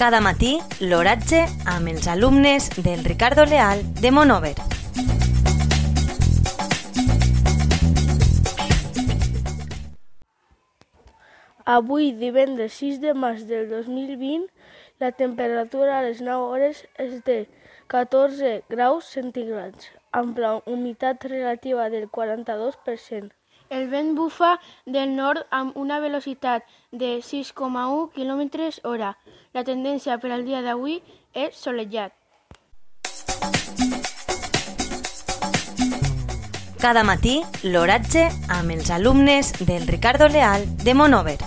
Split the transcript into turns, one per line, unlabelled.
Cada matí, l'oratge amb els alumnes del Ricardo Leal de Monover.
Avui, divendres 6 de març del 2020, la temperatura a les 9 hores és de 14 graus centígrads, amb la humitat relativa del 42%.
El vent bufa del nord amb una velocitat de 6,1 km hora. La tendència per al dia d'avui és solellat.
Cada matí, l'oratge amb els alumnes del Ricardo Leal de Monover.